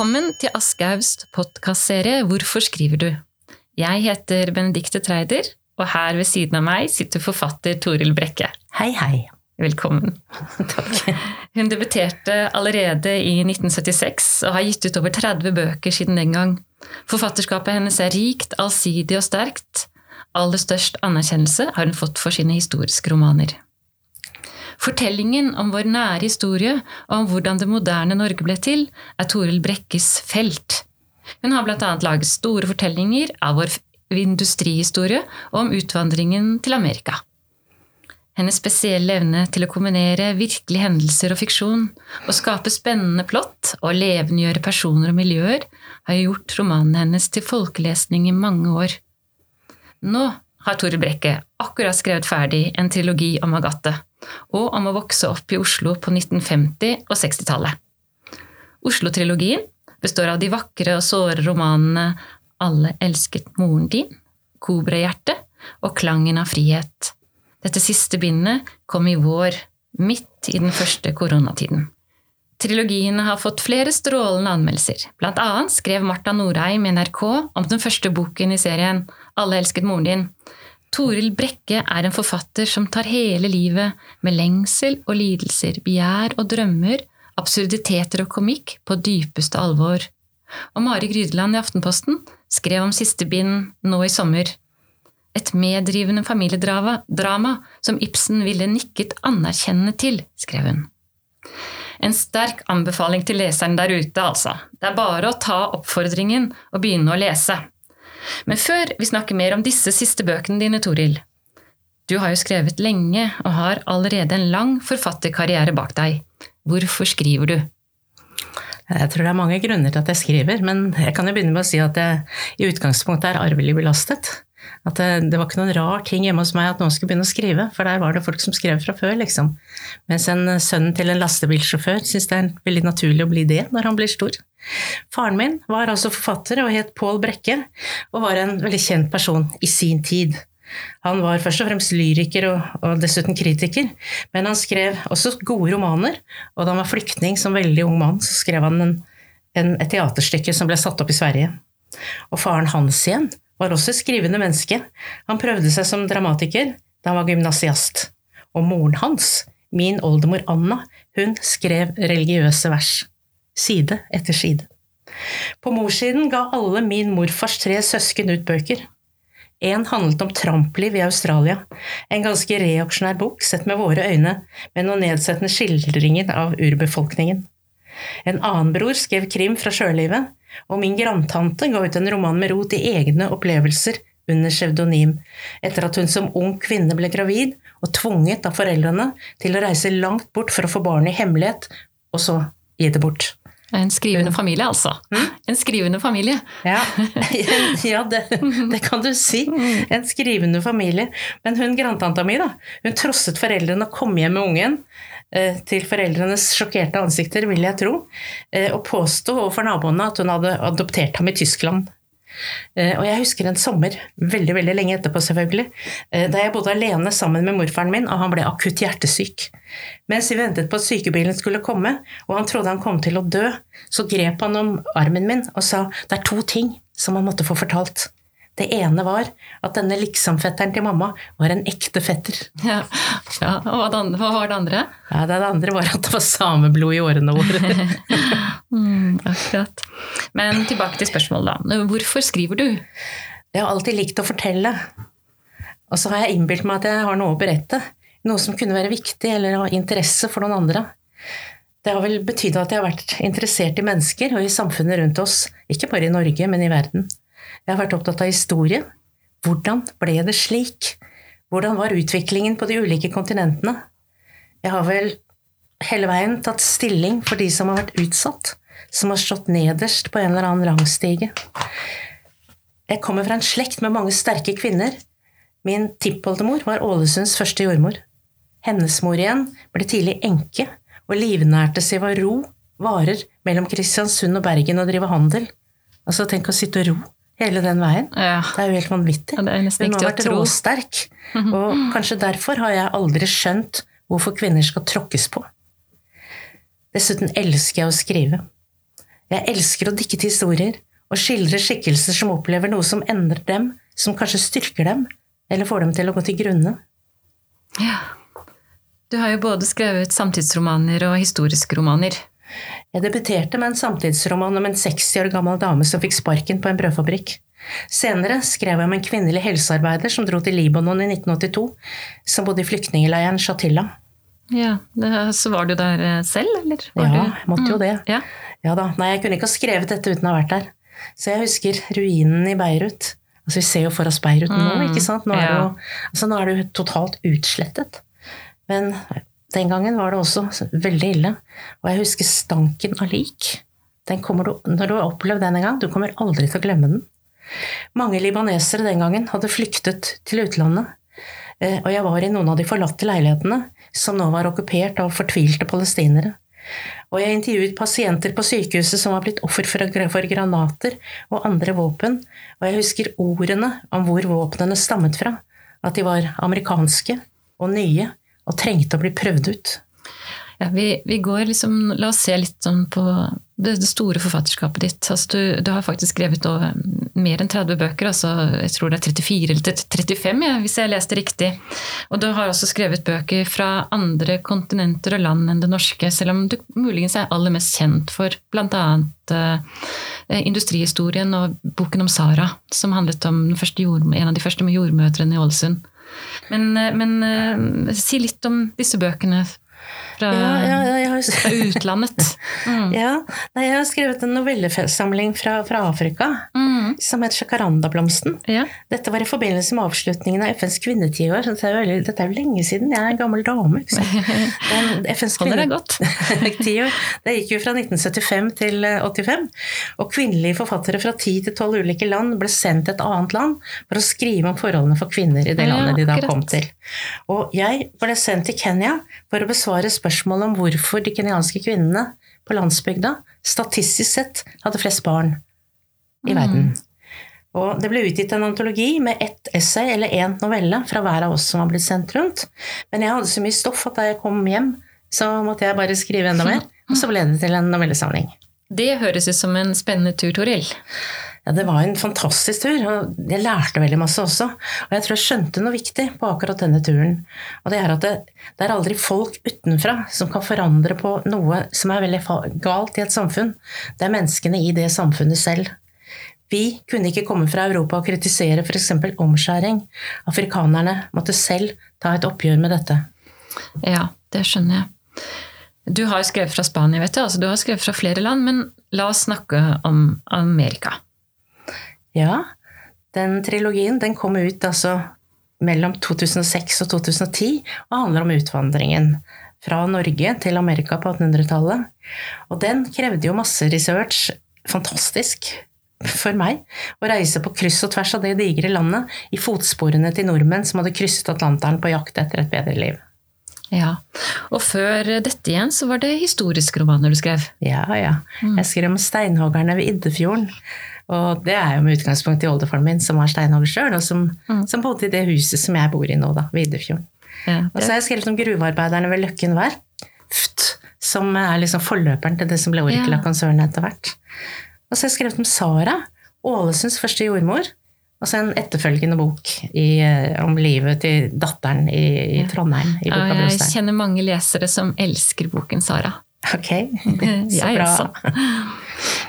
Velkommen til Aschehougs podkastserie Hvorfor skriver du? Jeg heter Benedicte Treider, og her ved siden av meg sitter forfatter Toril Brekke. Hei, hei. Velkommen. Takk. Hun debuterte allerede i 1976 og har gitt ut over 30 bøker siden den gang. Forfatterskapet hennes er rikt, allsidig og sterkt. Aller størst anerkjennelse har hun fått for sine historiske romaner. Fortellingen om vår nære historie og om hvordan det moderne Norge ble til, er Toril Brekkes felt. Hun har bl.a. laget store fortellinger av vår industrihistorie og om utvandringen til Amerika. Hennes spesielle evne til å kombinere virkelige hendelser og fiksjon, og skape spennende plott og levendegjøre personer og miljøer, har gjort romanen hennes til folkelesning i mange år. Nå har Tore Brekke akkurat skrevet ferdig en trilogi om Agathe, og om å vokse opp i Oslo på 1950- og 60-tallet. Oslo-trilogien består av de vakre og såre romanene Alle elsket moren din, Kobrahjerte og Klangen av frihet. Dette siste bindet kom i vår, midt i den første koronatiden. Trilogiene har fått flere strålende anmeldelser. Blant annet skrev Marta Norheim i NRK om den første boken i serien Alle elsket moren din, Toril Brekke er en forfatter som tar hele livet med lengsel og lidelser, begjær og drømmer, absurditeter og komikk på dypeste alvor. Og Mari Grydeland i Aftenposten skrev om siste bind nå i sommer. Et medrivende familiedrama som Ibsen ville nikket anerkjennende til, skrev hun. En sterk anbefaling til leseren der ute, altså. Det er bare å ta oppfordringen og begynne å lese. Men før vi snakker mer om disse siste bøkene dine, Toril. Du har jo skrevet lenge og har allerede en lang forfatterkarriere bak deg. Hvorfor skriver du? Jeg tror det er mange grunner til at jeg skriver, men jeg kan jo begynne med å si at jeg i utgangspunktet er arvelig belastet. At det, det, var ikke noen rar ting hjemme hos meg at noen skulle begynne å skrive, for der var det folk som skrev fra før, liksom. Mens en sønnen til en lastebilsjåfør syns det er veldig naturlig å bli det når han blir stor. Faren min var altså forfatter og het Pål Brekke, og var en veldig kjent person i sin tid. Han var først og fremst lyriker og, og, dessuten kritiker, men han skrev også gode romaner. Og da han var flyktning som veldig ung mann, så skrev han en, en, et teaterstykke som ble satt opp i Sverige. Og faren hans igjen var også et skrivende menneske. Han prøvde seg som dramatiker da han var gymnasiast. Og moren hans, min oldemor Anna, hun skrev religiøse vers side etter side. På morssiden ga alle min morfars tre søsken ut bøker. En handlet om trampliv i Australia, en ganske reaksjonær bok sett med våre øyne, med noen nedsettende skildringer av urbefolkningen. En annen bror skrev krim fra sjølivet, og min grandtante ga ut en roman med rot i egne opplevelser under pseudonym, etter at hun som ung kvinne ble gravid og tvunget av foreldrene til å reise langt bort for å få barnet i hemmelighet, og så gi det bort. En skrivende familie, altså. Mm? En skrivende familie. Ja, ja det, det, kan du si. En skrivende familie. Men hun grandtanta mi, da, hun trosset foreldrene og kom hjem med ungen eh, til foreldrenes sjokkerte ansikter, vil jeg tro, eh, og påsto overfor naboene at hun hadde adoptert ham i Tyskland. Eh, og jeg husker en sommer, veldig veldig lenge etterpå selvfølgelig, eh, da jeg bodde alene sammen med morfaren min, og han ble akutt hjertesyk. Mens vi ventet på at sykebilen skulle komme, og han trodde han kom til å dø, så grep han om armen min og sa det er to ting som han måtte få fortalt. Det ene var at denne liksom-fetteren til mamma var en ekte fetter. Ja, ja. Og hva var det andre? Ja, Det andre var at det var sameblod i årene våre. mm, akkurat. Men tilbake til spørsmålet, da. Hvorfor skriver du? Jeg har alltid likt å fortelle. Og så har jeg innbilt meg at jeg har noe å berette. Noe som kunne være viktig eller ha interesse for noen andre. Det har vel betydd at jeg har vært interessert i mennesker og i samfunnet rundt oss, ikke bare i Norge, men i verden. Jeg har vært opptatt av historie. Hvordan ble det slik? Hvordan var utviklingen på de ulike kontinentene? Jeg har vel hele veien tatt stilling for de som har vært utsatt, som har stått nederst på en eller annen rangstige. Jeg kommer fra en slekt med mange sterke kvinner. Min tippoldemor var Ålesunds første jordmor. Hennes mor igjen ble tidlig enke og livnærte seg ved ro varer mellom Kristiansund og Bergen og drive handel. Altså, tenk å sitte og ro hele den veien. Ja. Det er jo helt vanvittig. Ja, Hun har vært råsterk. Og kanskje derfor har jeg aldri skjønt hvorfor kvinner skal tråkkes på. Dessuten elsker jeg å skrive. Jeg elsker å dikte historier og skildre skikkelser som opplever noe som endrer dem, som kanskje styrker dem, eller får dem til å gå til grunne. Ja. Du har jo både skrevet samtidsromaner og historiske romaner. Jeg debuterte med en samtidsroman om en 60 år gammel dame som fikk sparken på en brødfabrikk. Senere skrev jeg om en kvinnelig helsearbeider som dro til Libanon i 1982, som bodde i flyktningleiren Shatilla. Ja, Så var du der eh, selv, eller? Var ja, jeg måtte jo det. Mm, ja. Ja da. Nei, jeg kunne ikke ha skrevet dette uten å ha vært der. Så jeg husker ruinen i Beirut. Altså Vi ser jo for oss Beirut nå, Mm, ikke sant? Nå er, ja. jo, altså, nå er det jo totalt utslettet. Men den gangen var det også veldig ille. Og jeg husker stanken av lik. Den du, når du har opplevd den en gang, du kommer aldri til å glemme den. Mange libanesere den gangen hadde flyktet til utlandet. Eh, Og jeg var i noen av de forlatte leilighetene, som nå var okkupert av fortvilte palestinere. Og jeg intervjuet pasienter på sykehuset som var blitt offer for, granater og andre våpen, og jeg husker ordene om hvor våpnene stammet fra, at de var amerikanske og nye og trengte å bli prøvd ut. Ja, vi, vi går liksom, La oss se litt sånn på det, det store forfatterskapet ditt. Altså, du, du har faktisk skrevet over mer enn 30 bøker. Altså, jeg tror det er 34 eller 35, ja, hvis jeg leste riktig. Og du har også skrevet bøker fra andre kontinenter og land enn det norske, selv om du muligens er aller mest kjent for bl.a. Eh, industrihistorien og boken om Sara, som handlet om jord, en av de første med jordmødrene i Ålesund. Men, eh, men eh, si litt om disse bøkene fra, Ja, ja, har, utlandet. Mm. ja, nei, jeg har skrevet en novellesamling fra, fra Afrika Mm. som heter Jacarandablomsten. Ja. Dette var i forbindelse med avslutningen av FNs kvinnetiår. så Dette er jo veldig- dette er jo lenge siden. Jeg er en gammel dame. Ikke sant? Den, FNs kvinne- Det gikk jo fra 1975 til eh, 85. Og kvinnelige forfattere fra 10 til 12 ulike land ble sendt til et annet land for å skrive om forholdene for kvinner i det landet de da akkurat. kom til. Og jeg ble sendt til Kenya for å besvare spørsmål om hvorfor de kenyanske kvinnene på landsbygda statistisk sett hadde flest barn i verden. Og det ble utgitt en antologi med ett essay eller én novelle fra hver av oss som var blitt sendt rundt. Men jeg hadde så mye stoff at da jeg kom hjem, så måtte jeg bare skrive enda mer. Og så ble det til en novellesamling. Det høres ut som en spennende tur, Toril. Ja, det var en fantastisk tur, og jeg lærte veldig masse også. Og jeg tror jeg skjønte noe viktig på akkurat denne turen. Og det er at det, det er aldri folk utenfra som kan forandre på noe som er veldig galt i et samfunn. Det er menneskene i det samfunnet selv. Vi kunne ikke komme fra Europa og kritisere f.eks. omskjæring. Afrikanerne måtte selv ta et oppgjør med dette. Ja, det skjønner jeg. Du har skrevet fra Spania, vet du. Altså, du har skrevet fra flere land, men la oss snakke om Amerika. Ja, den trilogien den kom ut altså mellom 2006 og 2010 og handler om utvandringen fra Norge til Amerika på 1800-tallet. Og den krevde jo masse research. Fantastisk for meg å reise på kryss og tvers av det digre landet i fotsporene til nordmenn som hadde krysset Atlanteren på jakt etter et bedre liv. Ja, Og før dette igjen så var det historiske romaner du skrev. Ja, ja. Jeg skrev om steinhoggerne ved Iddefjorden. Og det er jo med utgangspunkt i oldefaren min, som var steinhogger sjøl, og som, som bodde i det huset som jeg bor i nå, da, Videfjorden. Ja, Og så har jeg skrevet om gruvearbeiderne ved Løkken Verft, som er liksom forløperen til det som ble. Orkla-konsernet etter hvert. Og så har jeg skrevet om Sara, Ålesunds første jordmor. Og så en etterfølgende bok i, eh, om livet til datteren i, i Trondheim. i ja, jeg kjenner mange lesere som elsker boken Sara. Ok, så bra. også.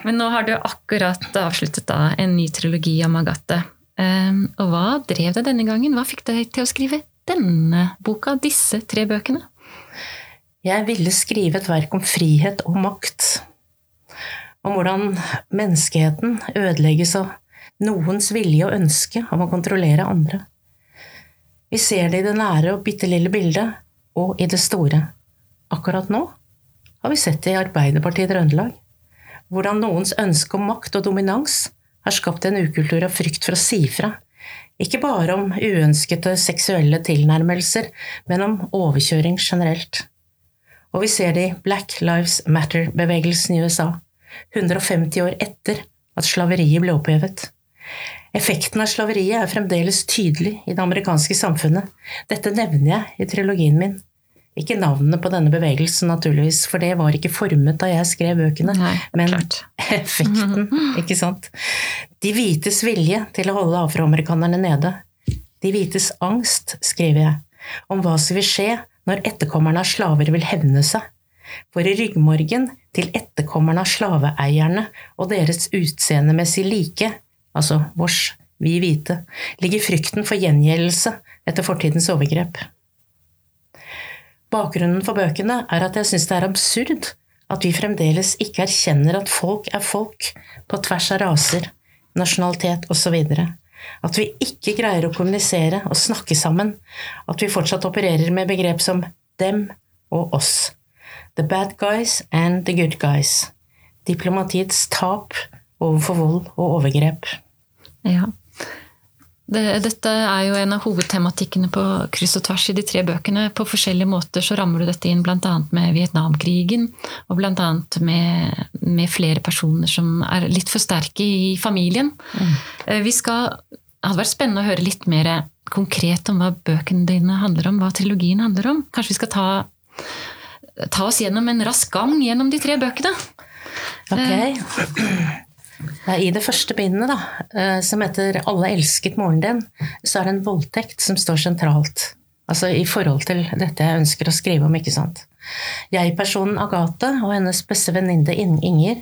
Men nå har du akkurat avsluttet da en ny trilogi om Agathe. Um, og hva drev deg denne gangen? Hva fikk deg til å skrive denne boka, disse tre bøkene? Jeg ville skrive et verk om frihet og makt. Om hvordan menneskeheten ødelegges av noens vilje og ønske om å kontrollere andre. Vi ser det i det nære og bitte lille bildet, og i det store. Akkurat nå har vi sett det i Arbeiderpartiet i Trøndelag. Hvordan noens ønske om makt og dominans har skapt en ukultur av frykt for å si fra. Ikke bare om uønskede seksuelle tilnærmelser, men om overkjøring generelt. Og vi ser det i Black Lives Matter-bevegelsen i USA, 150 år etter at slaveriet ble opphevet. Effekten av slaveriet er fremdeles tydelig i det amerikanske samfunnet. Dette nevner jeg i trilogien min. Ikke navnet på denne bevegelsen, naturligvis, for det var ikke formet da jeg skrev bøkene. Nei, men klart. effekten, ikke sant. De hvites vilje til å holde afroamerikanerne nede. De hvites angst, skriver jeg, om hva som vil skje når etterkommerne av slaver vil hevne seg. For i ryggmorgen til etterkommerne av slaveeierne og deres utseendemessig like, altså vårs, vi hvite, ligger frykten for gjengjeldelse etter fortidens overgrep. Bakgrunnen for bøkene er at jeg syns det er absurd at vi fremdeles ikke erkjenner at folk er folk på tvers av raser, nasjonalitet osv. At vi ikke greier å kommunisere og snakke sammen. At vi fortsatt opererer med begrep som dem og oss. The bad guys and the good guys. Diplomatiets tap overfor vold og overgrep. Ja. Det, dette er jo en av hovedtematikkene på kryss og tvers i de tre bøkene. På forskjellige måter så rammer du dette inn bl.a. med Vietnamkrigen, og bl.a. Med, med flere personer som er litt for sterke i familien. Mm. Vi skal, det hadde vært spennende å høre litt mer konkret om hva bøkene dine handler om, hva trilogien handler om. Kanskje vi skal ta, ta oss gjennom en rask gang gjennom de tre bøkene? Ok. I det første bindet, da, eh, som heter 'Alle elsket moren din', så er det en voldtekt som står sentralt. Altså i forhold til dette jeg ønsker å skrive om, ikke sant. Jeg-personen Agathe og hennes beste venninne Inger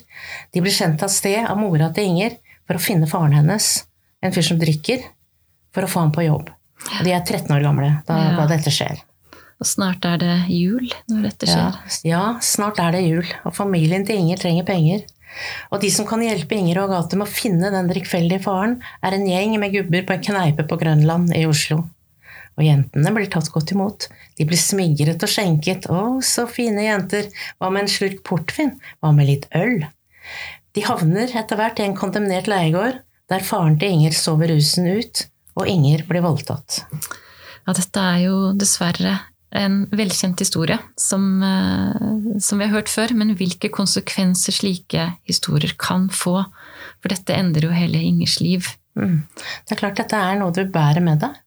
de blir kjent av sted av mora til Inger for å finne faren hennes, en fyr som drikker, for å få ham på jobb. De er 13 år gamle da, ja. da dette skjer. Og snart er det jul når dette skjer. Ja, ja, snart er det jul, og familien til Inger trenger penger. Og de som kan hjelpe Inger og Agathe med å finne den drikkfeldige faren, er en gjeng med gubber på en kneipe på Grønland i Oslo. Og jentene blir tatt godt imot. De blir smigret og skjenket. Å, så fine jenter. Hva med en slurk portvin? Hva med litt øl? De havner etter hvert i en kondemnert leiegård, der faren til Inger sover rusen ut, og Inger blir voldtatt. Ja, dette er jo dessverre en velkjent historie som, eh, som, vi har hørt før, men hvilke konsekvenser slike historier kan få. For dette endrer jo hele Ingers liv. Mm. Det er klart dette er noe du bærer med deg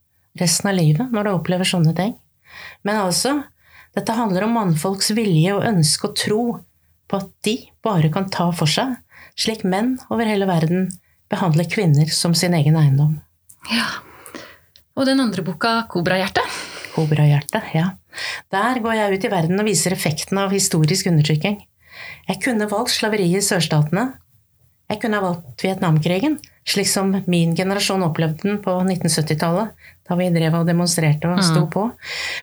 resten av livet når du opplever sånne ting. Men altså, dette handler om mannfolks vilje og ønske og tro på at de bare kan ta for seg, slik menn over hele verden behandler kvinner som sin egen eiendom. Ja. Og den andre boka, 'Kobrahjertet', Kobrahjerte, ja. Der går jeg ut i verden og viser effekten av historisk undertrykking. Jeg kunne valgt slaveriet i sørstatene. Jeg kunne ha valgt Vietnamkrigen, slik som min generasjon opplevde den på 1970-tallet, da vi drev og demonstrerte og sto mm. på.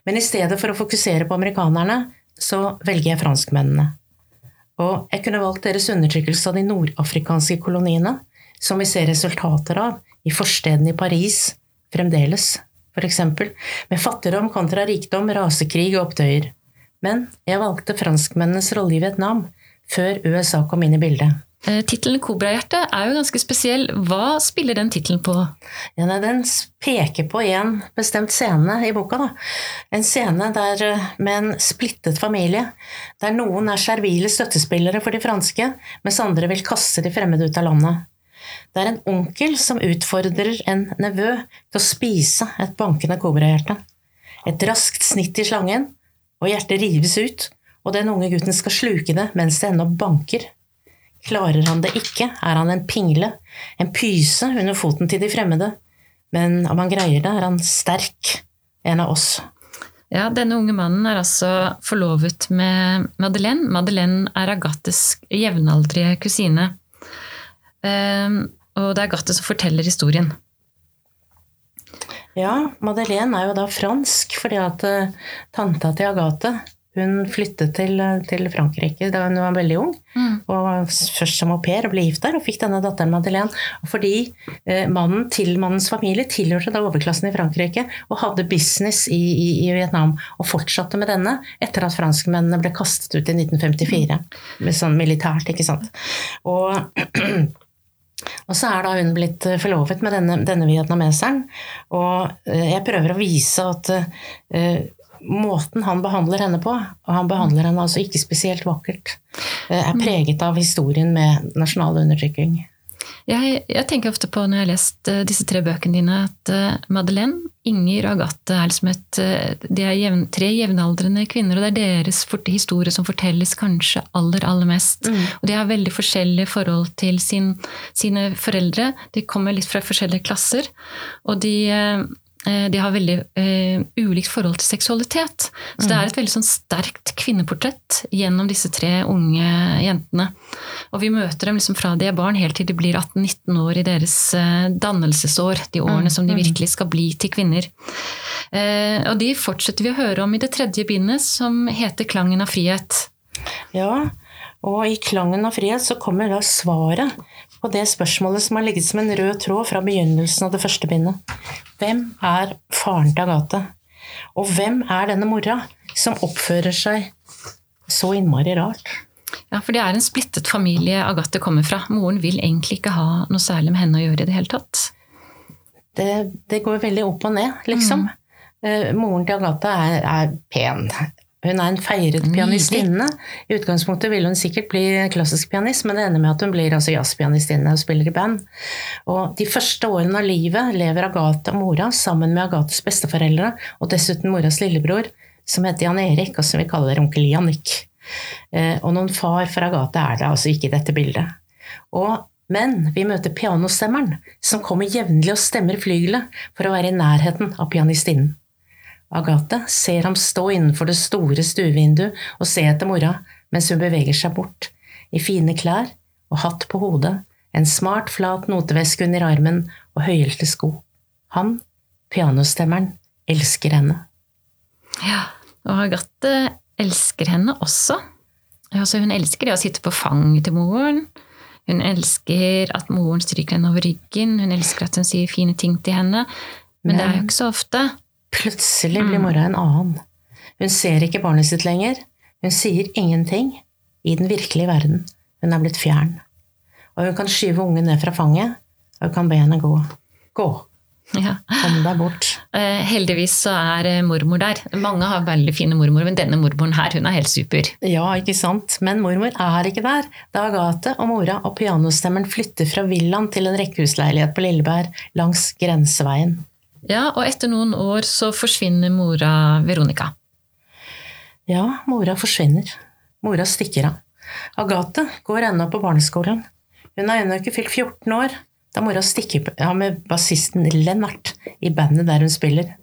Men i stedet for å fokusere på amerikanerne, så velger jeg franskmennene. Og jeg kunne valgt deres undertrykkelse av de nordafrikanske koloniene, som vi ser resultater av i forstedene i Paris fremdeles f.eks., med fattigdom kontra rikdom, rasekrig og opptøyer. Men jeg valgte franskmennenes rolle i Vietnam før USA kom inn i bildet. Eh, tittelen 'Kobrahjerte' er jo ganske spesiell. Hva spiller den tittelen på? Ja, den peker på en bestemt scene i boka. Da. En scene der, eh, med en splittet familie, der noen er servile støttespillere for de franske, mens andre vil kaste de fremmede ut av landet. Det er en onkel som utfordrer en nevø til å spise et bankende kobrahjerte. Et raskt snitt i slangen, og hjertet rives ut, og den unge gutten skal sluke det mens det ennå banker. Klarer han det ikke, er han en pingle, en pyse under foten til de fremmede. Men om han greier det, er han sterk, en av oss. Ja, Denne unge mannen er altså forlovet med Madeleine. Madeleine er Agathes jevnaldrige kusine. Um, og det er Gatte som forteller historien. Ja, Madeleine er jo da fransk, fordi at uh, tanta til Agathe hun flyttet til, eh, til, Frankrike da hun var veldig ung. Mm. og Først som au pair og ble gift der, og fikk denne datteren Madeleine. Og fordi eh, mannen til mannens familie tilhørte da overklassen i Frankrike og hadde business i, i, i, Vietnam, og fortsatte med denne etter at franskmennene ble kastet ut i 1954. Mm. Sånn militært, ikke sant. Og Og så er da hun blitt eh, forlovet med denne, denne vietnameseren. Og eh, jeg prøver å vise at uh, måten han behandler henne på, og han behandler henne altså ikke spesielt vakkert, uh, er preget av historien med nasjonal undertrykking. Jeg, jeg, tenker ofte på når jeg har lest uh, disse tre bøkene dine, at uh, Madeleine, Inger og Agathe er liksom et, uh, de er jevn, tre jevnaldrende kvinner, og det er deres historie som fortelles kanskje aller, aller mest. Mm. Og de har veldig forskjellige forhold til sin, sine foreldre. De kommer litt fra forskjellige klasser. Og de Eh, de har veldig uh, ulikt forhold til seksualitet. Så mm. det er et veldig sånn sterkt kvinneportrett gjennom disse tre unge jentene. Og vi møter dem liksom fra de er barn helt til de blir 18-19 år i deres uh, dannelsesår. De årene mm. som de mm. virkelig skal bli til kvinner. Uh, og de fortsetter vi å høre om i det tredje bindet, som heter 'Klangen av frihet'. Ja, og i 'Klangen av frihet' så kommer da svaret på det spørsmålet som har ligget som en rød tråd fra begynnelsen av det første bindet. Hvem er faren til Agathe? Og hvem er denne mora som oppfører seg så innmari rart? Ja, for det er en splittet familie Agathe kommer fra. Moren vil egentlig ikke ha noe særlig med henne å gjøre i det hele tatt. Det, det går veldig opp og ned, liksom. Mm. Uh, moren til Agathe er, er pen, hun er en feiret pianistinne. I utgangspunktet ville hun sikkert bli klassisk pianist, men det ender med at hun blir altså jazzpianistinne og spiller i band. Og de første årene av livet lever Agathe og mora sammen med Agathes besteforeldre, og dessuten moras lillebror, som heter Jan Erik, og som vi kaller onkel Jannik. Eh, og noen far for Agathe er det altså ikke i dette bildet. Og men vi møter pianostemmeren, som kommer jevnlig og stemmer flygelet for å være i nærheten av pianistinnen. Agathe ser ham stå innenfor det store stuevinduet og se etter mora mens hun beveger seg bort, i fine klær og hatt på hodet, en smart, flat noteveske under armen og høyhælte sko. Han, pianostemmeren, elsker henne. Ja, og Agathe elsker henne også. Altså, hun elsker det å sitte på fanget til moren. Hun elsker at moren stryker henne over ryggen, hun elsker at hun sier fine ting til henne. Men, Men det er jo ikke så ofte. Plutselig blir mm. mora en annen. Hun ser ikke barnet sitt lenger. Hun sier ingenting. I den virkelige verden. Hun er blitt fjern. Og hun kan skyve ungen ned fra fanget, og hun kan be henne gå. Gå! Ja. Kom deg bort. Eh, heldigvis så er eh, mormor der. Mange har veldig fine mormor, men denne mormoren her, hun er helt super. Ja, ikke sant. Men mormor er ikke der. Da Agathe og mora og pianostemmeren flytter fra villaen til en rekkehusleilighet på Lilleberg langs grenseveien. Ja, og etter noen år så forsvinner mora Veronica. Ja, mora forsvinner. Mora stikker av. Agathe går ennå på barneskolen. Hun er ennå ikke fylt 14 år da mora stikker av med bassisten Lennart i bandet der hun spiller.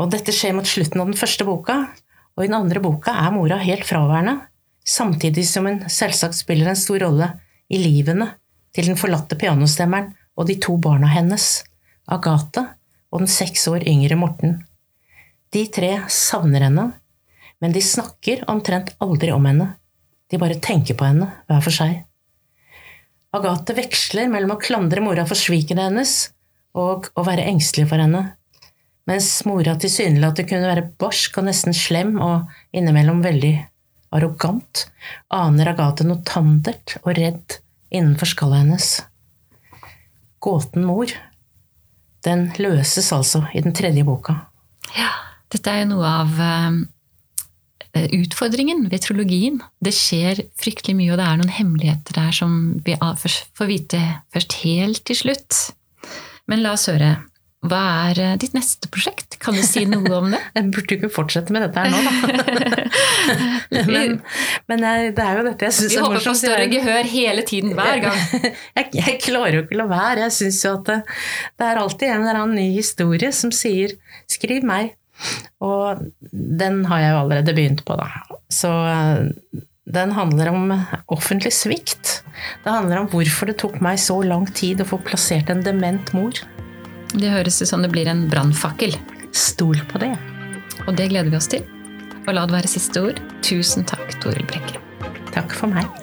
Og dette skjer mot slutten av den første boka, og i den andre boka er mora helt fraværende, samtidig som hun selvsagt spiller en stor rolle i livene til den forlatte pianostemmeren og de to barna hennes. Agathe og den seks år yngre Morten. De tre savner henne, men de snakker omtrent aldri om henne. De bare tenker på henne hver for seg. Agathe veksler mellom å klandre mora for svikene hennes og å være engstelig for henne. Mens mora tilsynelatende kunne være barsk og nesten slem og innimellom veldig arrogant, aner Agathe noe tandert og redd innenfor skallet hennes. Gåten mor den løses altså i den tredje boka. Ja, dette er jo noe av uh, utfordringen ved trilogien. Det skjer fryktelig mye, og det er noen hemmeligheter der som vi får vite først helt til slutt. Men la oss høre. Hva er eh, ditt neste prosjekt? Kan du si noe om det? Jeg burde ikke fortsette med dette her nå, da. men, men det er jo dette jeg syns er morsomt. Vi håper på større gehør hele tiden, hver gang. Jeg, jeg klarer jo ikke å la være. Jeg syns jo at det, det, er alltid en eller annen ny historie som sier 'skriv meg'. Og den har jeg jo allerede begynt på, da. Så den handler om offentlig svikt. Det handler om hvorfor det tok meg så lang tid å få plassert en dement mor. Det høres ut som det blir en brannfakkel. Stol på det. Og det gleder vi oss til. Og la det være siste ord. Tusen takk, Toril Brekke. Takk for meg.